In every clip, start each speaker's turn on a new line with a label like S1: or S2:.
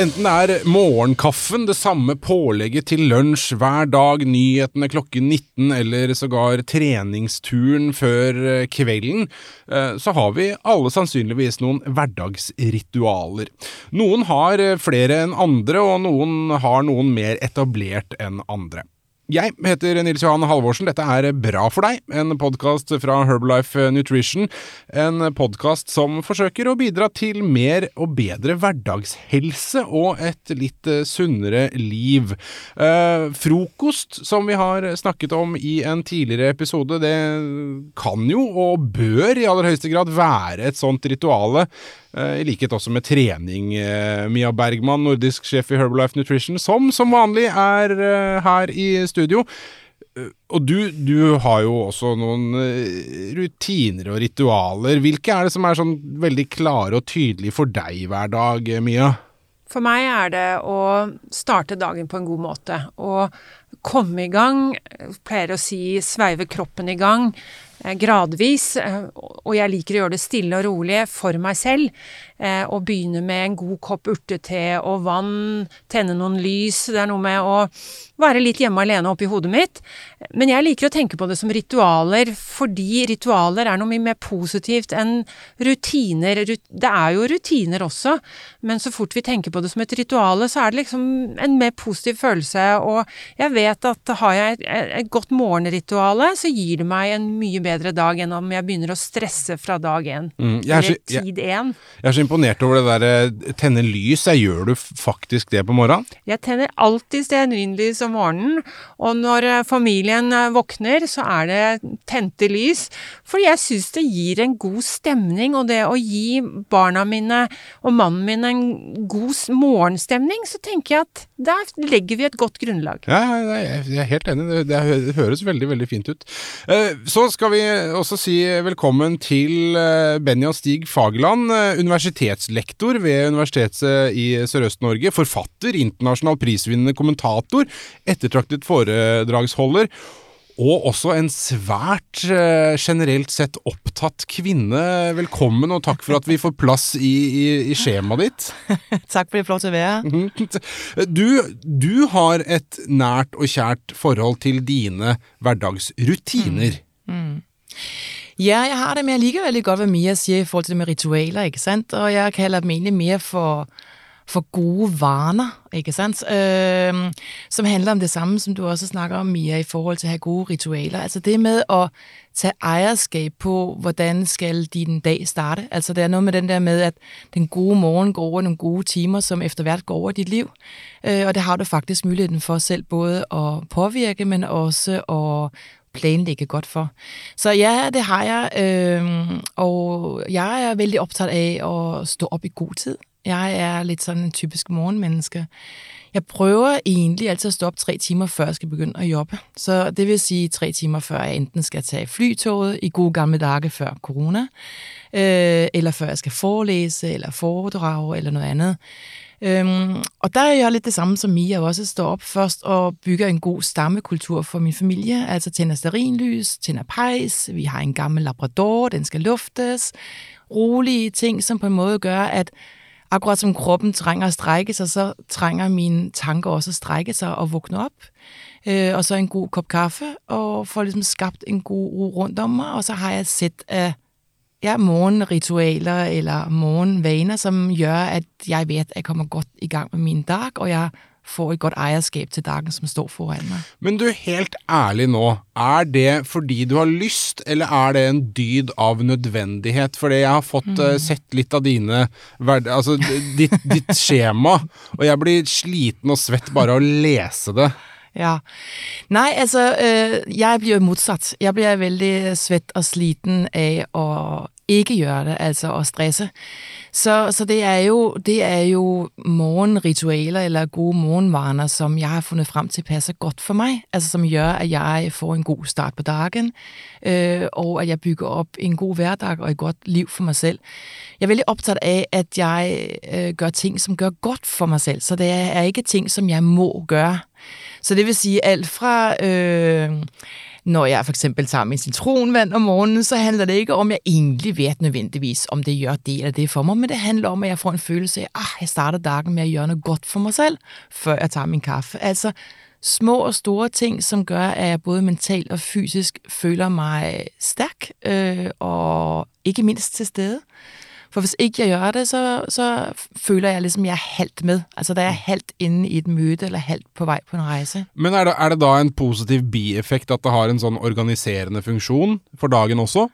S1: Enten det er morgenkaffen, det samme pålegget til lunsj hver dag, nyhetene klokken 19 eller sågar treningsturen før eh, kvelden, eh, så har vi alle sannsynligvis noen hverdagsritualer. Noen har eh, flere enn andre, og noen har noen mer etablert enn andre. Jeg heter Nils Johan Halvorsen. Dette er Bra for deg, en podkast fra Herbalife Nutrition. En podkast som forsøker å bidra til mer og bedre hverdagshelse og et litt eh, sunnere liv. Eh, frokost, som vi har snakket om i en tidligere episode, det kan jo og bør i aller høyeste grad være et sånt rituale Eh, I likhet også med trening. Eh, Mia Bergman, nordisk sjef i Herbalife Nutrition, som som vanlig er eh, her i studio. Og du, du, har jo også noen rutiner og ritualer. Hvilke er det som er sånn veldig klare og tydelige for deg hver dag, Mia?
S2: For meg er det å starte dagen på en god måte. Å komme i gang. Jeg pleier å si sveive kroppen i gang. Eh, gradvis, eh, og jeg liker å gjøre det stille og rolig for meg selv. Eh, og begynne med en god kopp urtete og vann, tenne noen lys. Det er noe med å være litt hjemme alene oppi hodet mitt. Men jeg liker å tenke på det som ritualer, fordi ritualer er noe mye mer positivt enn rutiner. Det er jo rutiner også, men så fort vi tenker på det som et rituale, så er det liksom en mer positiv følelse. Og jeg vet at har jeg et godt morgenrituale, så gir det meg en mye bedre dag enn om jeg begynner å stresse fra dag én. Mm, eller tid én.
S1: Jeg er så imponert over det der eh, tenne lys. Gjør du faktisk det på morgenen?
S2: Jeg tenner alltid stearinlys om morgenen, og når eh, familien eh, våkner, så er det tente lys. Fordi jeg syns det gir en god stemning, og det å gi barna mine og mannen min en god morgenstemning, så tenker jeg at der legger vi et godt grunnlag.
S1: Ja, jeg er helt enig. Det høres veldig, veldig fint ut. Så skal vi også si velkommen til Benja Stig Fagerland, universitetslektor ved Universitetet i Sørøst-Norge, forfatter, internasjonal prisvinnende kommentator, ettertraktet foredragsholder. Og også en svært eh, generelt sett opptatt kvinne. Velkommen, og takk for at vi får plass i, i, i skjemaet ditt.
S3: takk for det, flott å være
S1: mhm. Du, du har et nært og kjært forhold til dine hverdagsrutiner. Mm. Mm.
S3: Ja, jeg har det, men alligevel godt, hvad Mia siger i forhold til det med ritualer, ikke sant? Og jeg kalder dem egentlig mer for for gode vaner, ikke sant? Øh, som handler om det samme, som du også snakker om, Mia, i forhold til at have gode ritualer. Altså det med at tage ejerskab på, hvordan skal din dag starte. Altså det er noget med den der med, at den gode morgen går over nogle gode timer, som efter hvert går over dit liv. Øh, og det har du faktisk muligheden for selv både at påvirke, men også at planlægge godt for. Så ja, det har jeg, øh, og jeg er veldig optaget af at stå op i god tid. Jeg er lidt sådan en typisk morgenmenneske. Jeg prøver egentlig altid at stå op tre timer, før jeg skal begynde at jobbe. Så det vil sige tre timer, før jeg enten skal tage flytoget i gode gamle dage før corona, øh, eller før jeg skal forelæse, eller foredrage, eller noget andet. Øhm, og der er jeg lidt det samme som Mia, også står op først og bygger en god stammekultur for min familie, altså tænder sterinlys, tænder pejs, vi har en gammel labrador, den skal luftes, rolige ting, som på en måde gør, at akkurat som kroppen trænger at strække sig, så trænger mine tanker også at strække sig og vågne op. Øh, og så en god kop kaffe, og får ligesom skabt en god ro rundt om mig, og så har jeg et sæt af ja, morgenritualer eller morgenvaner, som gør, at jeg ved, at jeg kommer godt i gang med min dag, og jeg får et godt ejerskab til dagen som står foran meg.
S1: Men du, helt ærlig nå, er det fordi du har lyst, eller er det en dyd av nødvendighet? Fordi jeg har fått mm. uh, sett litt av dine Altså ditt, ditt skjema, og jeg blir sliten og svett bare av å lese det.
S3: Ja. Nej, altså, øh, jeg bliver modsat. Jeg bliver veldig svett og sliten af at ikke gøre det, altså at stresse. Så, så det, er jo, det er jo morgenritualer eller gode morgenvaner, som jeg har fundet frem til passer godt for mig, Altså som gør, at jeg får en god start på dagen, øh, og at jeg bygger op en god hverdag og et godt liv for mig selv. Jeg er veldig optaget av at jeg øh, gør ting, som gør godt for mig selv. Så det er ikke ting, som jeg må gøre. Så det vil sige alt fra... Øh, når jeg for eksempel tager min citronvand om morgenen, så handler det ikke om, at jeg egentlig ved nødvendigvis, om det gør det eller det for mig, men det handler om, at jeg får en følelse af, at jeg starter dagen med at gøre noget godt for mig selv, før jeg tager min kaffe. Altså små og store ting, som gør, at jeg både mentalt og fysisk føler mig stærk øh, og ikke mindst til stede. For hvis ikke jeg gør det, så, så føler jeg ligesom, jeg er halvt med. Altså der er halvt inde i et møde, eller halvt på vej på en rejse.
S1: Men er det, er det da en positiv bieffekt at det har en sånn organiserende funksjon for dagen også?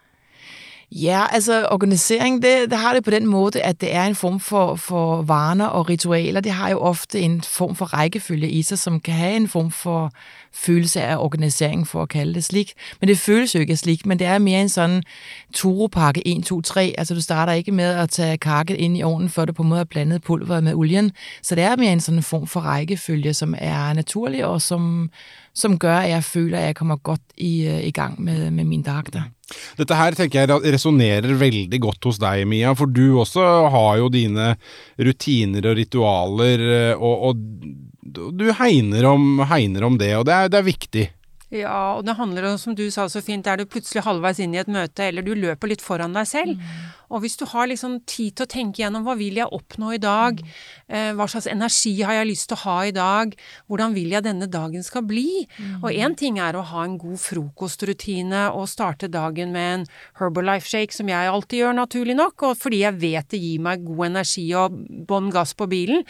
S3: Ja, altså organisering, det, det har det på den måde, at det er en form for, for vaner og ritualer. Det har jo ofte en form for rækkefølge i sig, som kan have en form for følelse af organisering, for at kalde det slik. Men det føles jo ikke slik, men det er mere en sådan turopakke 1, 2, 3. Altså du starter ikke med at tage kakket ind i ovnen, før du på en måde har blandet pulveret med olien. Så det er mere en sådan form for rækkefølge, som er naturlig, og som, som gør, at jeg føler, at jeg kommer godt i, øh, i gang med, med min dagter.
S1: Dette her tenker jeg resonerer veldig godt hos deg, Mia, for du også har jo dine rutiner og ritualer, eh, og, og du hegner om, hegner om det, og det er, det er viktig.
S2: Ja, og det handler om, som du sa så fint, er du plutselig halvveis inn i et møte, eller du løper litt foran deg selv. Mm. Og hvis du har liksom tid til å tenke gjennom hva vil jeg oppnå i dag, eh, hva slags energi har jeg lyst til å ha i dag, hvordan vil jeg denne dagen skal bli? Mm. Og én ting er å ha en god frokostrutine og starte dagen med en Herbalife shake, som jeg alltid gjør, naturlig nok, og fordi jeg vet det gir meg god energi og bånn gass på bilen.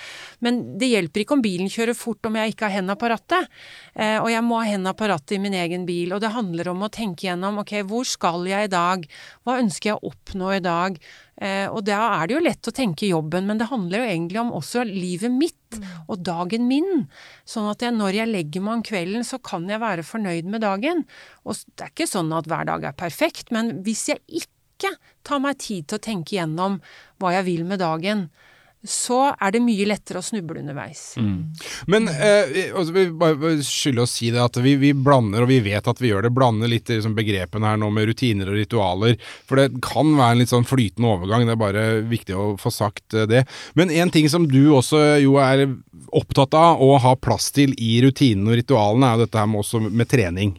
S2: Men det hjelper ikke om bilen kjører fort om jeg ikke har henda på rattet. Eh, og jeg må ha henda på rattet i min egen bil. Og det handler om å tenke gjennom ok, hvor skal jeg i dag? Hva ønsker jeg å oppnå i dag? Dag. Eh, og da er det jo lett å tenke jobben, men det handler jo egentlig om også livet mitt mm. og dagen min. Sånn at jeg, når jeg legger meg om kvelden, så kan jeg være fornøyd med dagen. Og det er ikke sånn at hver dag er perfekt, men hvis jeg ikke tar meg tid til å tenke gjennom hva jeg vil med dagen, så er det mye lettere å snuble underveis. Mm.
S1: Men eh, altså, vi bare skylder å si det at vi, vi, blander, og vi vet at vi gjør det, blander litt liksom, begrepene her nå med rutiner og ritualer. For det kan være en litt sånn flytende overgang, det er bare viktig å få sagt eh, det. Men en ting som du også jo er opptatt av å ha plass til i rutinene og ritualene, er jo dette her med, også med trening.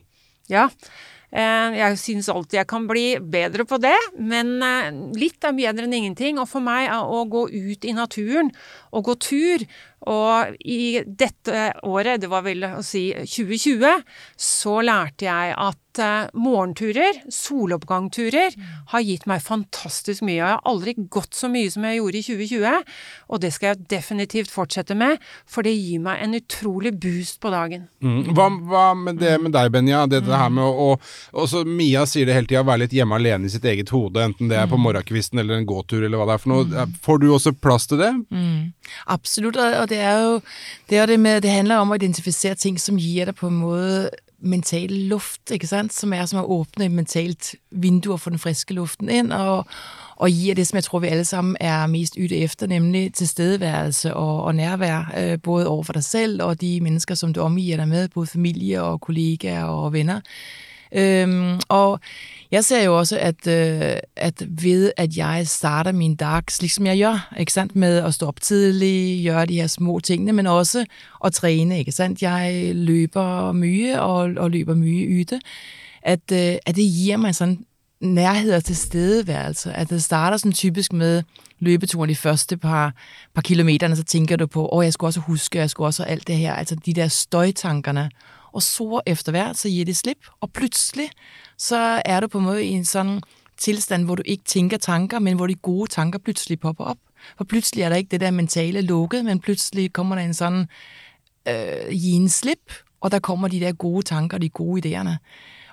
S2: Ja, Eh, Eh, jeg syns alltid jeg kan bli bedre på det, men eh, litt er bedre enn ingenting. Og for meg er å gå ut i naturen og gå tur og i dette året, det var vel å si 2020, så lærte jeg at uh, morgenturer, soloppgangturer, har gitt meg fantastisk mye. Jeg har aldri gått så mye som jeg gjorde i 2020, og det skal jeg definitivt fortsette med, for det gir meg en utrolig boost på dagen.
S1: Mm. Hva, hva, med det med deg, Benja? Det, det her med å, og så Mia sier det hele tida, være litt hjemme alene i sitt eget hode, enten det er på mm. morgenkvisten eller en gåtur eller hva det er for noe. Får du også plass til det?
S3: Mm. Absolutt, og det er jo det, er det med, det handler om å identifisere ting som gir deg på en måte mental luft, ikke sant? som er som at åbne et mentalt vindue og få den friske luften ind, Og, og giver det, som jeg tror vi alle sammen er mest ute efter, nemlig tilstedeværelse og, og nærvær. Øh, både overfor dig selv og de mennesker, som du omgiver dig med, både familie og kollegaer og venner. Øhm, og jeg ser jo også, at, øh, at ved at jeg starter min dag ligesom jeg gør, ikke sandt, med at stå op tidligt, gøre de her små tingene, men også at træne, ikke sandt? Jeg løber mye, og, og løber mye ute. At, øh, at det giver mig en nærhed og tilstedeværelse. At det starter sådan typisk med løbeturen de første par, par kilometerne, så tænker du på, åh, jeg skulle også huske, jeg skulle også alt det her, altså de der støjtankerne. Og så efter hvert, så giver det slip, og pludselig så er du på en måde i en sådan tilstand, hvor du ikke tænker tanker, men hvor de gode tanker pludselig popper op. For pludselig er der ikke det der mentale lukket, men pludselig kommer der en sådan øh, i en slip, og der kommer de der gode tanker, de gode idéerne.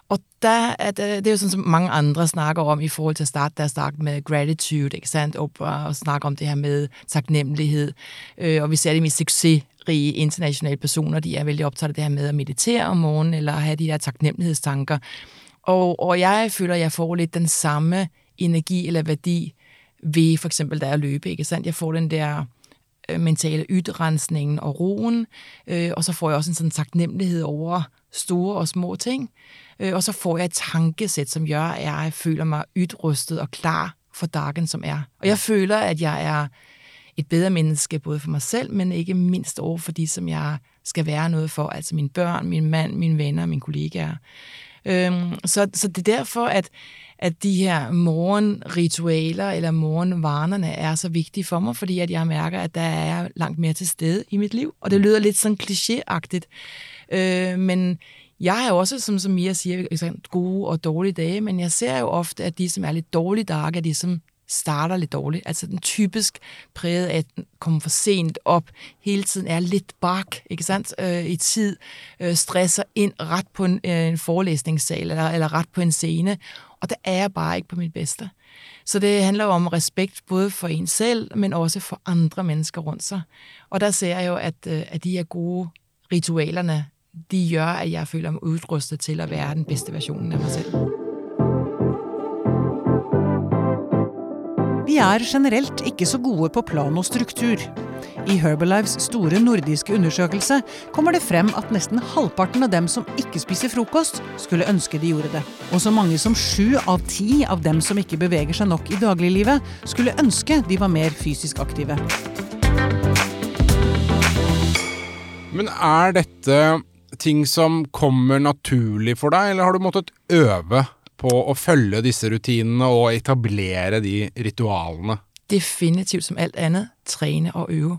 S3: Og der er det, det er jo sådan, som mange andre snakker om i forhold til at starte deres dag med gratitude, ikke sandt? Og, og snakke om det her med taknemmelighed. Øh, og vi ser det med succesrige internationale personer, de er vældig optaget af det her med at meditere om morgenen, eller have de der taknemmelighedstanker. Og, og jeg føler, at jeg får lidt den samme energi eller værdi ved for eksempel, da jeg løber, ikke sandt? Jeg får den der øh, mentale ytrensningen og roen, øh, og så får jeg også en sådan taknemmelighed over store og små ting. Øh, og så får jeg et tankesæt, som gør, at jeg føler mig ytrustet og klar for dagen, som er. Og jeg føler, at jeg er et bedre menneske, både for mig selv, men ikke mindst over for de, som jeg skal være noget for, altså mine børn, min mand, mine venner, mine kollegaer. Øhm, så, så det er derfor, at, at de her morgenritualer eller morgenvarnerne er så vigtige for mig, fordi at jeg mærker, at der er langt mere til stede i mit liv. Og det lyder lidt sådan klichéagtigt. Øh, men jeg har jo også, som, som Mia siger, gode og dårlige dage, men jeg ser jo ofte, at de, som er lidt dårlige dage, er de, som starter lidt dårligt. Altså den typisk præget af at komme for sent op, hele tiden er lidt bak, ikke sandt, øh, i tid, øh, stresser ind ret på en, øh, en forelæsningssal eller, eller ret på en scene, og der er jeg bare ikke på mit bedste. Så det handler jo om respekt både for en selv, men også for andre mennesker rundt sig. Og der ser jeg jo, at, øh, at de her gode ritualerne, de gør, at jeg føler mig udrustet til at være den bedste version af mig selv.
S4: Vi er generelt ikke så gode på plan og struktur. I Herbalifes store nordiske undersøkelse kommer det frem at nesten halvparten av dem som ikke spiser frokost, skulle ønske de gjorde det. Og så mange som sju av ti av dem som ikke beveger seg nok i dagliglivet, skulle ønske de var mer fysisk aktive.
S1: Men er dette ting som kommer naturlig for deg, eller har du måttet øve på å følge disse rutinene og etablere de ritualene?
S3: Definitivt som alt andet, træne og øve.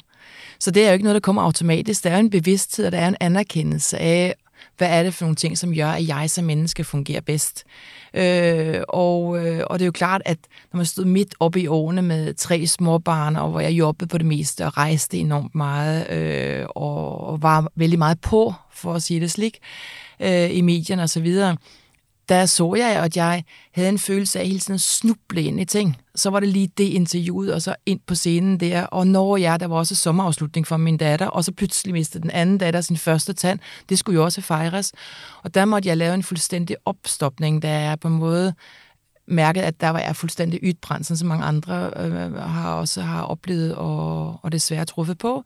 S3: Så det er jo ikke noget, der kommer automatisk. Det er jo en bevidsthed, og det er en anerkendelse af, hvad er det for nogle ting, som gør, at jeg som menneske fungerer bedst. Øh, og, øh, og det er jo klart, at når man stod midt oppe i årene med tre små barn, og hvor jeg jobbede på det meste og rejste enormt meget, øh, og, og var veldig meget på, for at sige det slik, øh, i medierne osv., så videre, der så jeg, at jeg havde en følelse af hele tiden at snuble ind i ting. Så var det lige det interviewet, og så ind på scenen der. Og når jeg, der var også sommerafslutning for min datter, og så pludselig mistede den anden datter sin første tand. Det skulle jo også fejres. Og der måtte jeg lave en fuldstændig opstopning, der er på en måde mærket, at der var jeg fuldstændig ytbrændt, som mange andre øh, har også har oplevet og, og desværre truffet på.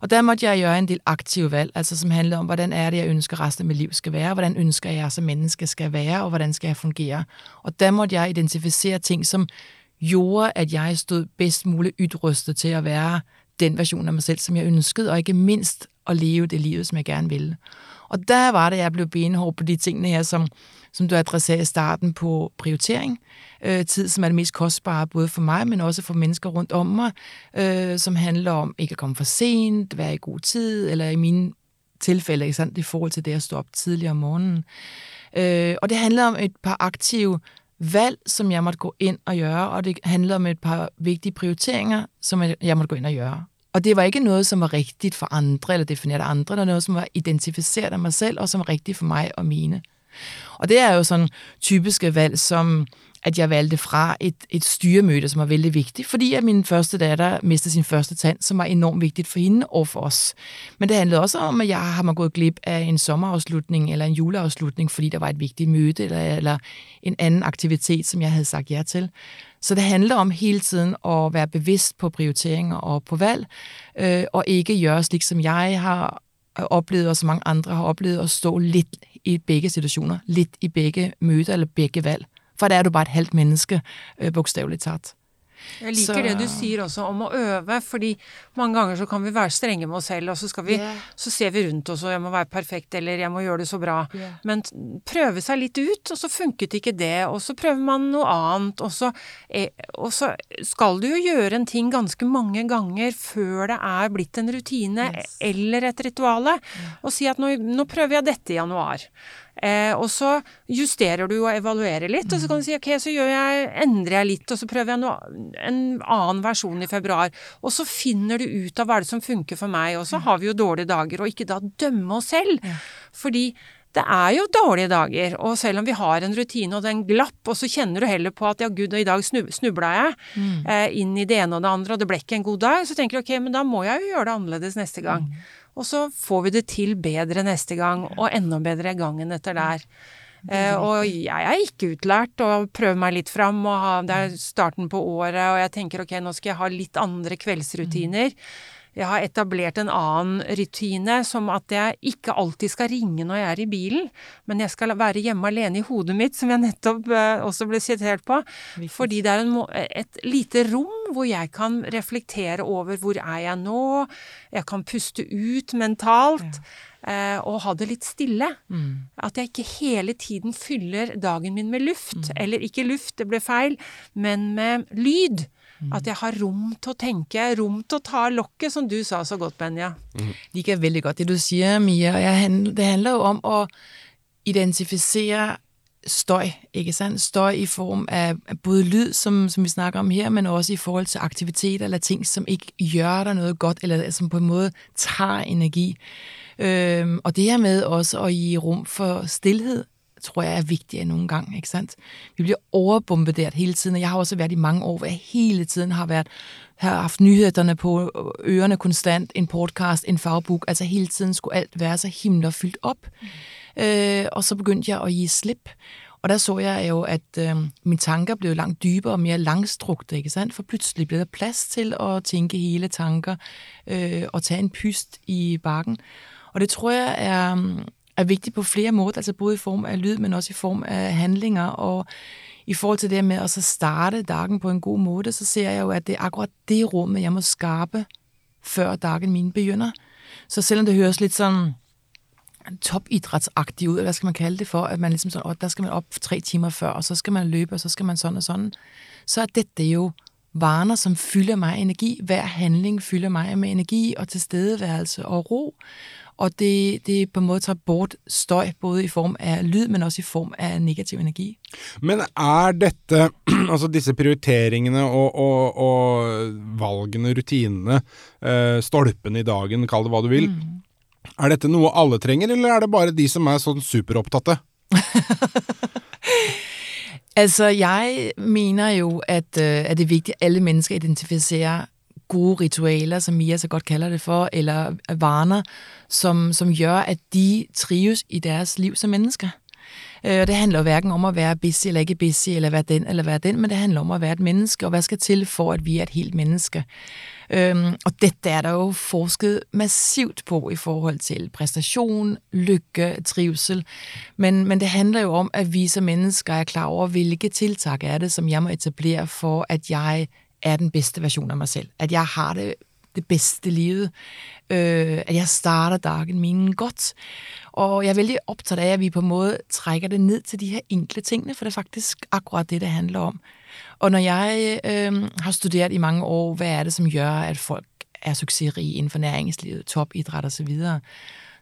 S3: Og der måtte jeg gøre en del aktive valg, altså som handlede om, hvordan er det, jeg ønsker resten af mit liv skal være, hvordan ønsker jeg som menneske skal være, og hvordan skal jeg fungere. Og der måtte jeg identificere ting, som gjorde, at jeg stod bedst muligt ytrystet til at være den version af mig selv, som jeg ønskede, og ikke mindst at leve det liv, som jeg gerne ville. Og der var det, jeg blev benhård på de tingene her, som, som du adresserer i starten på prioritering. Øh, tid, som er det mest kostbare, både for mig, men også for mennesker rundt om mig, øh, som handler om ikke at komme for sent, være i god tid, eller i mine tilfælde, ikke sandt, i forhold til det at stå op tidligere om morgenen. Øh, og det handler om et par aktive valg, som jeg måtte gå ind og gøre, og det handler om et par vigtige prioriteringer, som jeg måtte gå ind og gøre. Og det var ikke noget, som var rigtigt for andre, eller defineret af andre, det var noget, som var identificeret af mig selv, og som var rigtigt for mig og mine. Og det er jo sådan typiske valg, som at jeg valgte fra et, et styremøde, som var vældig vigtigt, fordi at min første datter mistede sin første tand, som var enormt vigtigt for hende og for os. Men det handlede også om, at jeg har man gået glip af en sommerafslutning eller en juleafslutning, fordi der var et vigtigt møde eller, eller en anden aktivitet, som jeg havde sagt ja til. Så det handler om hele tiden at være bevidst på prioriteringer og på valg, øh, og ikke gøre slik, som jeg har oplevet, og så mange andre har oplevet, at stå lidt i begge situationer, lidt i begge møder eller begge valg. For der er du bare et halvt menneske, øh, bogstaveligt talt.
S2: Jeg liker så... det du sier også om å øve, fordi mange ganger så kan vi være strenge med oss selv, og så, skal vi, yeah. så ser vi rundt oss og jeg må være perfekt, eller jeg må gjøre det så bra. Yeah. Men prøve seg litt ut, og så funket ikke det, og så prøver man noe annet, og så, og så skal du jo gjøre en ting ganske mange ganger før det er blitt en rutine yes. eller et rituale, yeah. og si at nå, nå prøver jeg dette i januar. Eh, og så justerer du og evaluerer litt, og så kan du si ok, så jeg, endrer jeg litt, og så prøver jeg noe, en annen versjon i februar. Og så finner du ut av hva det som funker for meg, og så har vi jo dårlige dager, og ikke da dømme oss selv. Fordi det er jo dårlige dager, og selv om vi har en rutine og det er en glapp, og så kjenner du heller på at ja, gud, i dag snubla jeg mm. eh, inn i det ene og det andre, og det ble ikke en god dag, så tenker du ok, men da må jeg jo gjøre det annerledes neste gang. Mm. Og så får vi det til bedre neste gang, og enda bedre gangen etter der. Eh, og jeg er ikke utlært og prøver meg litt fram, og ha, det er starten på året, og jeg tenker ok, nå skal jeg ha litt andre kveldsrutiner. Jeg har etablert en annen rutine, som at jeg ikke alltid skal ringe når jeg er i bilen, men jeg skal være hjemme alene i hodet mitt, som jeg nettopp eh, også ble sitert på. Fordi det er en, et lite rom hvor jeg kan reflektere over hvor er jeg nå, jeg kan puste ut mentalt. Eh, og ha det litt stille. Mm. At jeg ikke hele tiden fyller dagen min med luft. Mm. Eller ikke luft, det ble feil, men med lyd. Mm. At jeg har rom til å tenke, rom til å ta lokket, som du sa så godt, Benja.
S3: Mm. Liker veldig godt det du sier, Mia. Det handler jo om å identifisere støj, ikke sant? Støj i form af, både lyd, som, som vi snakker om her, men også i forhold til aktiviteter eller ting, som ikke gjør dig noget godt, eller som på en måde tager energi. Øhm, og det her med også at give rum for stillhed, tror jeg er vigtigere nogle gange, ikke sandt? Vi bliver overbombarderet hele tiden, og jeg har også været i mange år, hvor jeg hele tiden har været har haft nyhederne på ørerne konstant, en podcast, en fagbok, altså hele tiden skulle alt være så himler fyldt op. Mm. Øh, og så begyndte jeg at give slip. Og der så jeg jo, at øh, mine tanker blev langt dybere og mere langstrukte, ikke sandt? For pludselig blev der plads til at tænke hele tanker øh, og tage en pyst i bakken. Og det tror jeg er, er vigtig på flere måder, altså både i form af lyd, men også i form af handlinger. Og i forhold til det med at så starte dagen på en god måde, så ser jeg jo, at det er akkurat det rum, jeg må skabe, før dagen min begynder. Så selvom det høres lidt sådan topidrætsagtigt ud, eller hvad skal man kalde det for, at man ligesom sådan, åh, der skal man op tre timer før, og så skal man løbe, og så skal man sådan og sådan, så er det, det jo vaner, som fylder mig energi. Hver handling fylder mig med energi og tilstedeværelse og ro. Og det, det på en måde tager bort støj, både i form af lyd, men også i form af negativ energi.
S1: Men er dette, altså disse prioriteringene og, og, og valgene, rutinene, uh, stolpene i dagen, kall det hva du vil, mm. er dette noe alle trenger, eller er det bare de som er sånn superopptatte?
S3: altså, jeg mener jo, at, øh, at det er vigtigt, at alle mennesker identificerer gode ritualer, som Mia så godt kalder det for, eller vaner, som, som gør, at de trives i deres liv som mennesker. Øh, og det handler jo hverken om at være busy eller ikke busy, eller være den eller være den, men det handler om at være et menneske, og hvad skal til for, at vi er et helt menneske. Øhm, og dette er der jo forsket massivt på i forhold til præstation, lykke, trivsel. Men, men det handler jo om, at vi som mennesker er klar over, hvilke tiltag er det, som jeg må etablere for, at jeg er den bedste version af mig selv. At jeg har det, det bedste livet. Øh, at jeg starter dagen min godt. Og jeg er vældig optaget af, at vi på en måde trækker det ned til de her enkle tingene, for det er faktisk akkurat det, det handler om. Og når jeg øh, har studeret i mange år, hvad er det, som gør, at folk er succesrige inden for næringslivet, topidræt og så videre,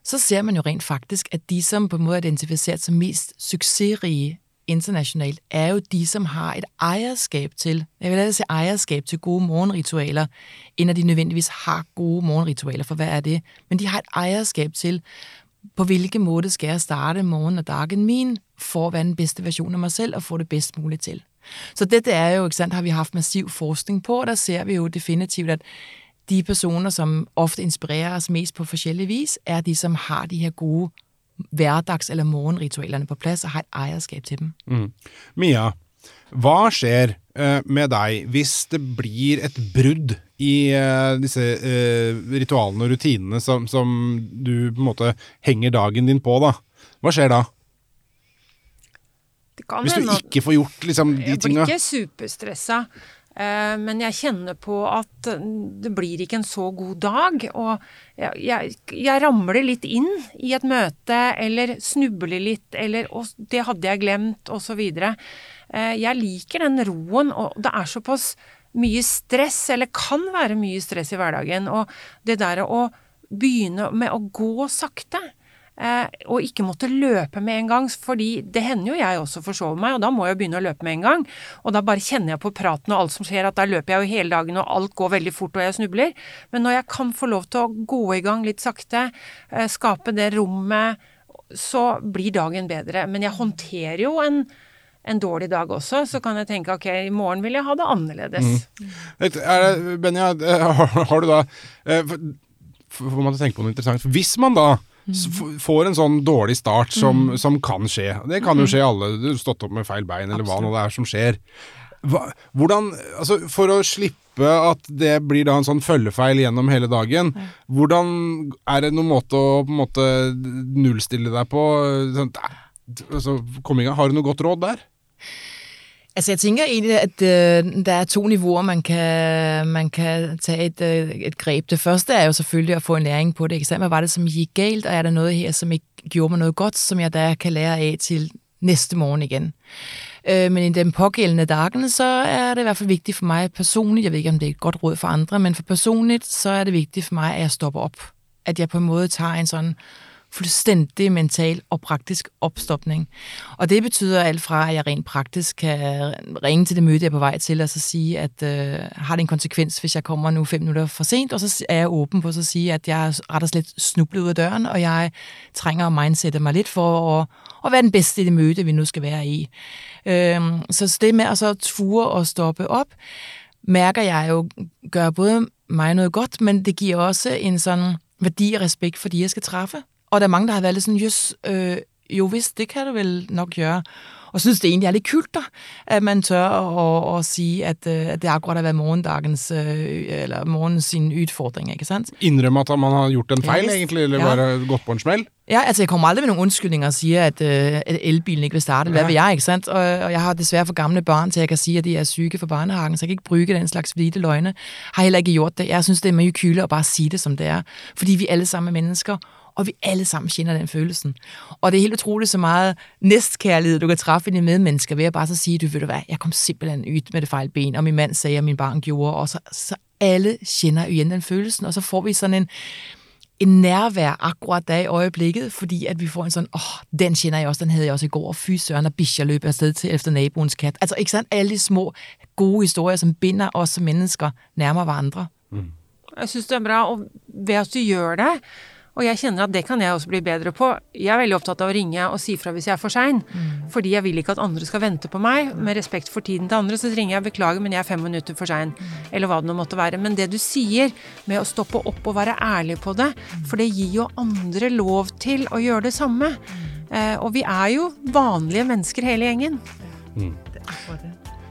S3: så ser man jo rent faktisk, at de, som på en måde er identificeret som mest succesrige internationalt, er jo de, som har et ejerskab til, jeg vil altså sige ejerskab til gode morgenritualer, end at de nødvendigvis har gode morgenritualer, for hvad er det? Men de har et ejerskab til, på hvilke måde skal jeg starte morgen og dagen min, for at være den bedste version af mig selv og få det bedst muligt til. Så det er jo, ikke sandt, har vi haft massiv forskning på, og der ser vi jo definitivt, at de personer, som ofte inspirerer os mest på forskellige vis, er de, som har de her gode hverdags- eller morgenritualerne på plads og har et ejerskab til dem.
S1: Mm. Mia, hva skjer uh, med deg hvis det blir et brudd i uh, disse uh, ritualene og rutinene som, som, du på en måte henger dagen din på, da? Hva skjer da? Hvis du ikke får gjort liksom, de tinga?
S2: Jeg blir ikke superstressa. Eh, men jeg kjenner på at det blir ikke en så god dag. Og jeg, jeg, jeg ramler litt inn i et møte, eller snubler litt, eller 'det hadde jeg glemt', osv. Eh, jeg liker den roen, og det er såpass mye stress, eller kan være mye stress i hverdagen. Og det der å begynne med å gå sakte Eh, og ikke måtte løpe med en gang, fordi det hender jo jeg også forsover meg, og da må jeg begynne å løpe med en gang. Og da bare kjenner jeg på praten og alt som skjer, at da løper jeg jo hele dagen, og alt går veldig fort, og jeg snubler. Men når jeg kan få lov til å gå i gang litt sakte, eh, skape det rommet, så blir dagen bedre. Men jeg håndterer jo en en dårlig dag også, så kan jeg tenke ok, i morgen vil jeg ha det annerledes.
S1: Mm. Benja, eh, har du da eh, Får man tenke på noe interessant? Hvis man da får en sånn dårlig start som, mm. som kan skje. Det kan jo mm. skje alle. Du har stått opp med feil bein, eller Absolutt. hva nå det er som skjer. Hva, hvordan, altså For å slippe at det blir da en sånn følgefeil gjennom hele dagen, ja. hvordan er det noen måte å på en måte nullstille deg på? Sånn, altså, kom i gang. Har du noe godt råd der?
S3: Altså jeg tænker egentlig, at øh, der er to niveauer, man kan, man kan tage et, øh, et greb. Det første er jo selvfølgelig at få en læring på det. Ikke? Hvad var det, som gik galt, og er der noget her, som ikke gjorde mig noget godt, som jeg der kan lære af til næste morgen igen. Øh, men i den pågældende dagen, så er det i hvert fald vigtigt for mig personligt, jeg ved ikke, om det er et godt råd for andre, men for personligt, så er det vigtigt for mig, at jeg stopper op. At jeg på en måde tager en sådan fuldstændig mental og praktisk opstopning. Og det betyder alt fra, at jeg rent praktisk kan ringe til det møde, jeg er på vej til, og så sige, at øh, har det en konsekvens, hvis jeg kommer nu fem minutter for sent, og så er jeg åben på at sige, at jeg er ret og slet snublet ud af døren, og jeg trænger at mindsette mig lidt for at, at være den bedste i det møde, vi nu skal være i. Øh, så det med at så ture og stoppe op, mærker jeg jo gør både mig noget godt, men det giver også en sådan værdi og respekt for de, jeg skal træffe. Og der er mange, der har været lidt sådan, just, øh, jo vist, det kan du vel nok gøre. Og synes det egentlig er lidt kylter, at man tør at, at, at sige, at, øh, at det akkurat har været morgendagens, øh, eller morgens sin udfordring, ikke sant?
S1: Indrømme at man har gjort en fejl, ja, egentlig, eller ja. bare gått på en smell?
S3: Ja, altså jeg kommer aldrig med nogle undskyldninger og siger, at, øh, at elbilen ikke vil starte. Hvad ja. vil jeg, ikke sandt? Og, og jeg har desværre for gamle børn til, at jeg kan sige, at de er syge for barnehagen, så jeg kan ikke bruge den slags hvide løgne. Har heller ikke gjort det. Jeg synes, det er meget kyle at bare sige det, som det er. Fordi vi alle sammen er mennesker, og vi alle sammen kender den følelsen. Og det er helt utroligt så meget næstkærlighed, du kan træffe dine medmennesker ved at bare så sige, du ved du hvad, jeg kom simpelthen ud med det fejl ben, og min mand sagde, at min barn gjorde, og så, så alle kender igen den følelsen, og så får vi sådan en, en nærvær akkurat der i øjeblikket, fordi at vi får en sådan, åh, oh, den kender jeg også, den havde jeg også i går, og fy søren, og bish, jeg løb afsted til efter naboens kat. Altså ikke sandt, alle de små, gode historier, som binder os som mennesker nærmere hverandre. Mm.
S2: Jeg synes det er bra, og ved at du gør det, og jeg kjenner at det kan jeg også bli bedre på. Jeg er veldig opptatt av å ringe og si fra hvis jeg er for sein. Mm. Fordi jeg vil ikke at andre skal vente på meg. Med respekt for tiden til andre så ringer jeg 'beklager, men jeg er fem minutter for sein'. Mm. Eller hva det nå måtte være. Men det du sier med å stoppe opp og være ærlig på det, for det gir jo andre lov til å gjøre det samme. Eh, og vi er jo vanlige mennesker hele gjengen. Mm.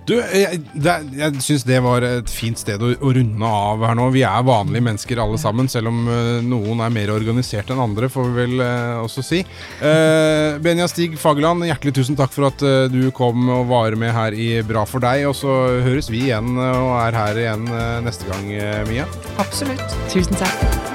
S1: Du, jeg, jeg syns det var et fint sted å, å, runde av her nå. Vi er vanlige mennesker alle sammen, selv om uh, noen er mer organisert enn andre, får vi vel uh, også si. Uh, Benja Stig Fageland, hjertelig tusen takk for at du kom og var med her i Bra for deg. Og så høres vi igjen og er her igjen neste gang, Mia.
S2: Absolutt.
S3: Tusen takk.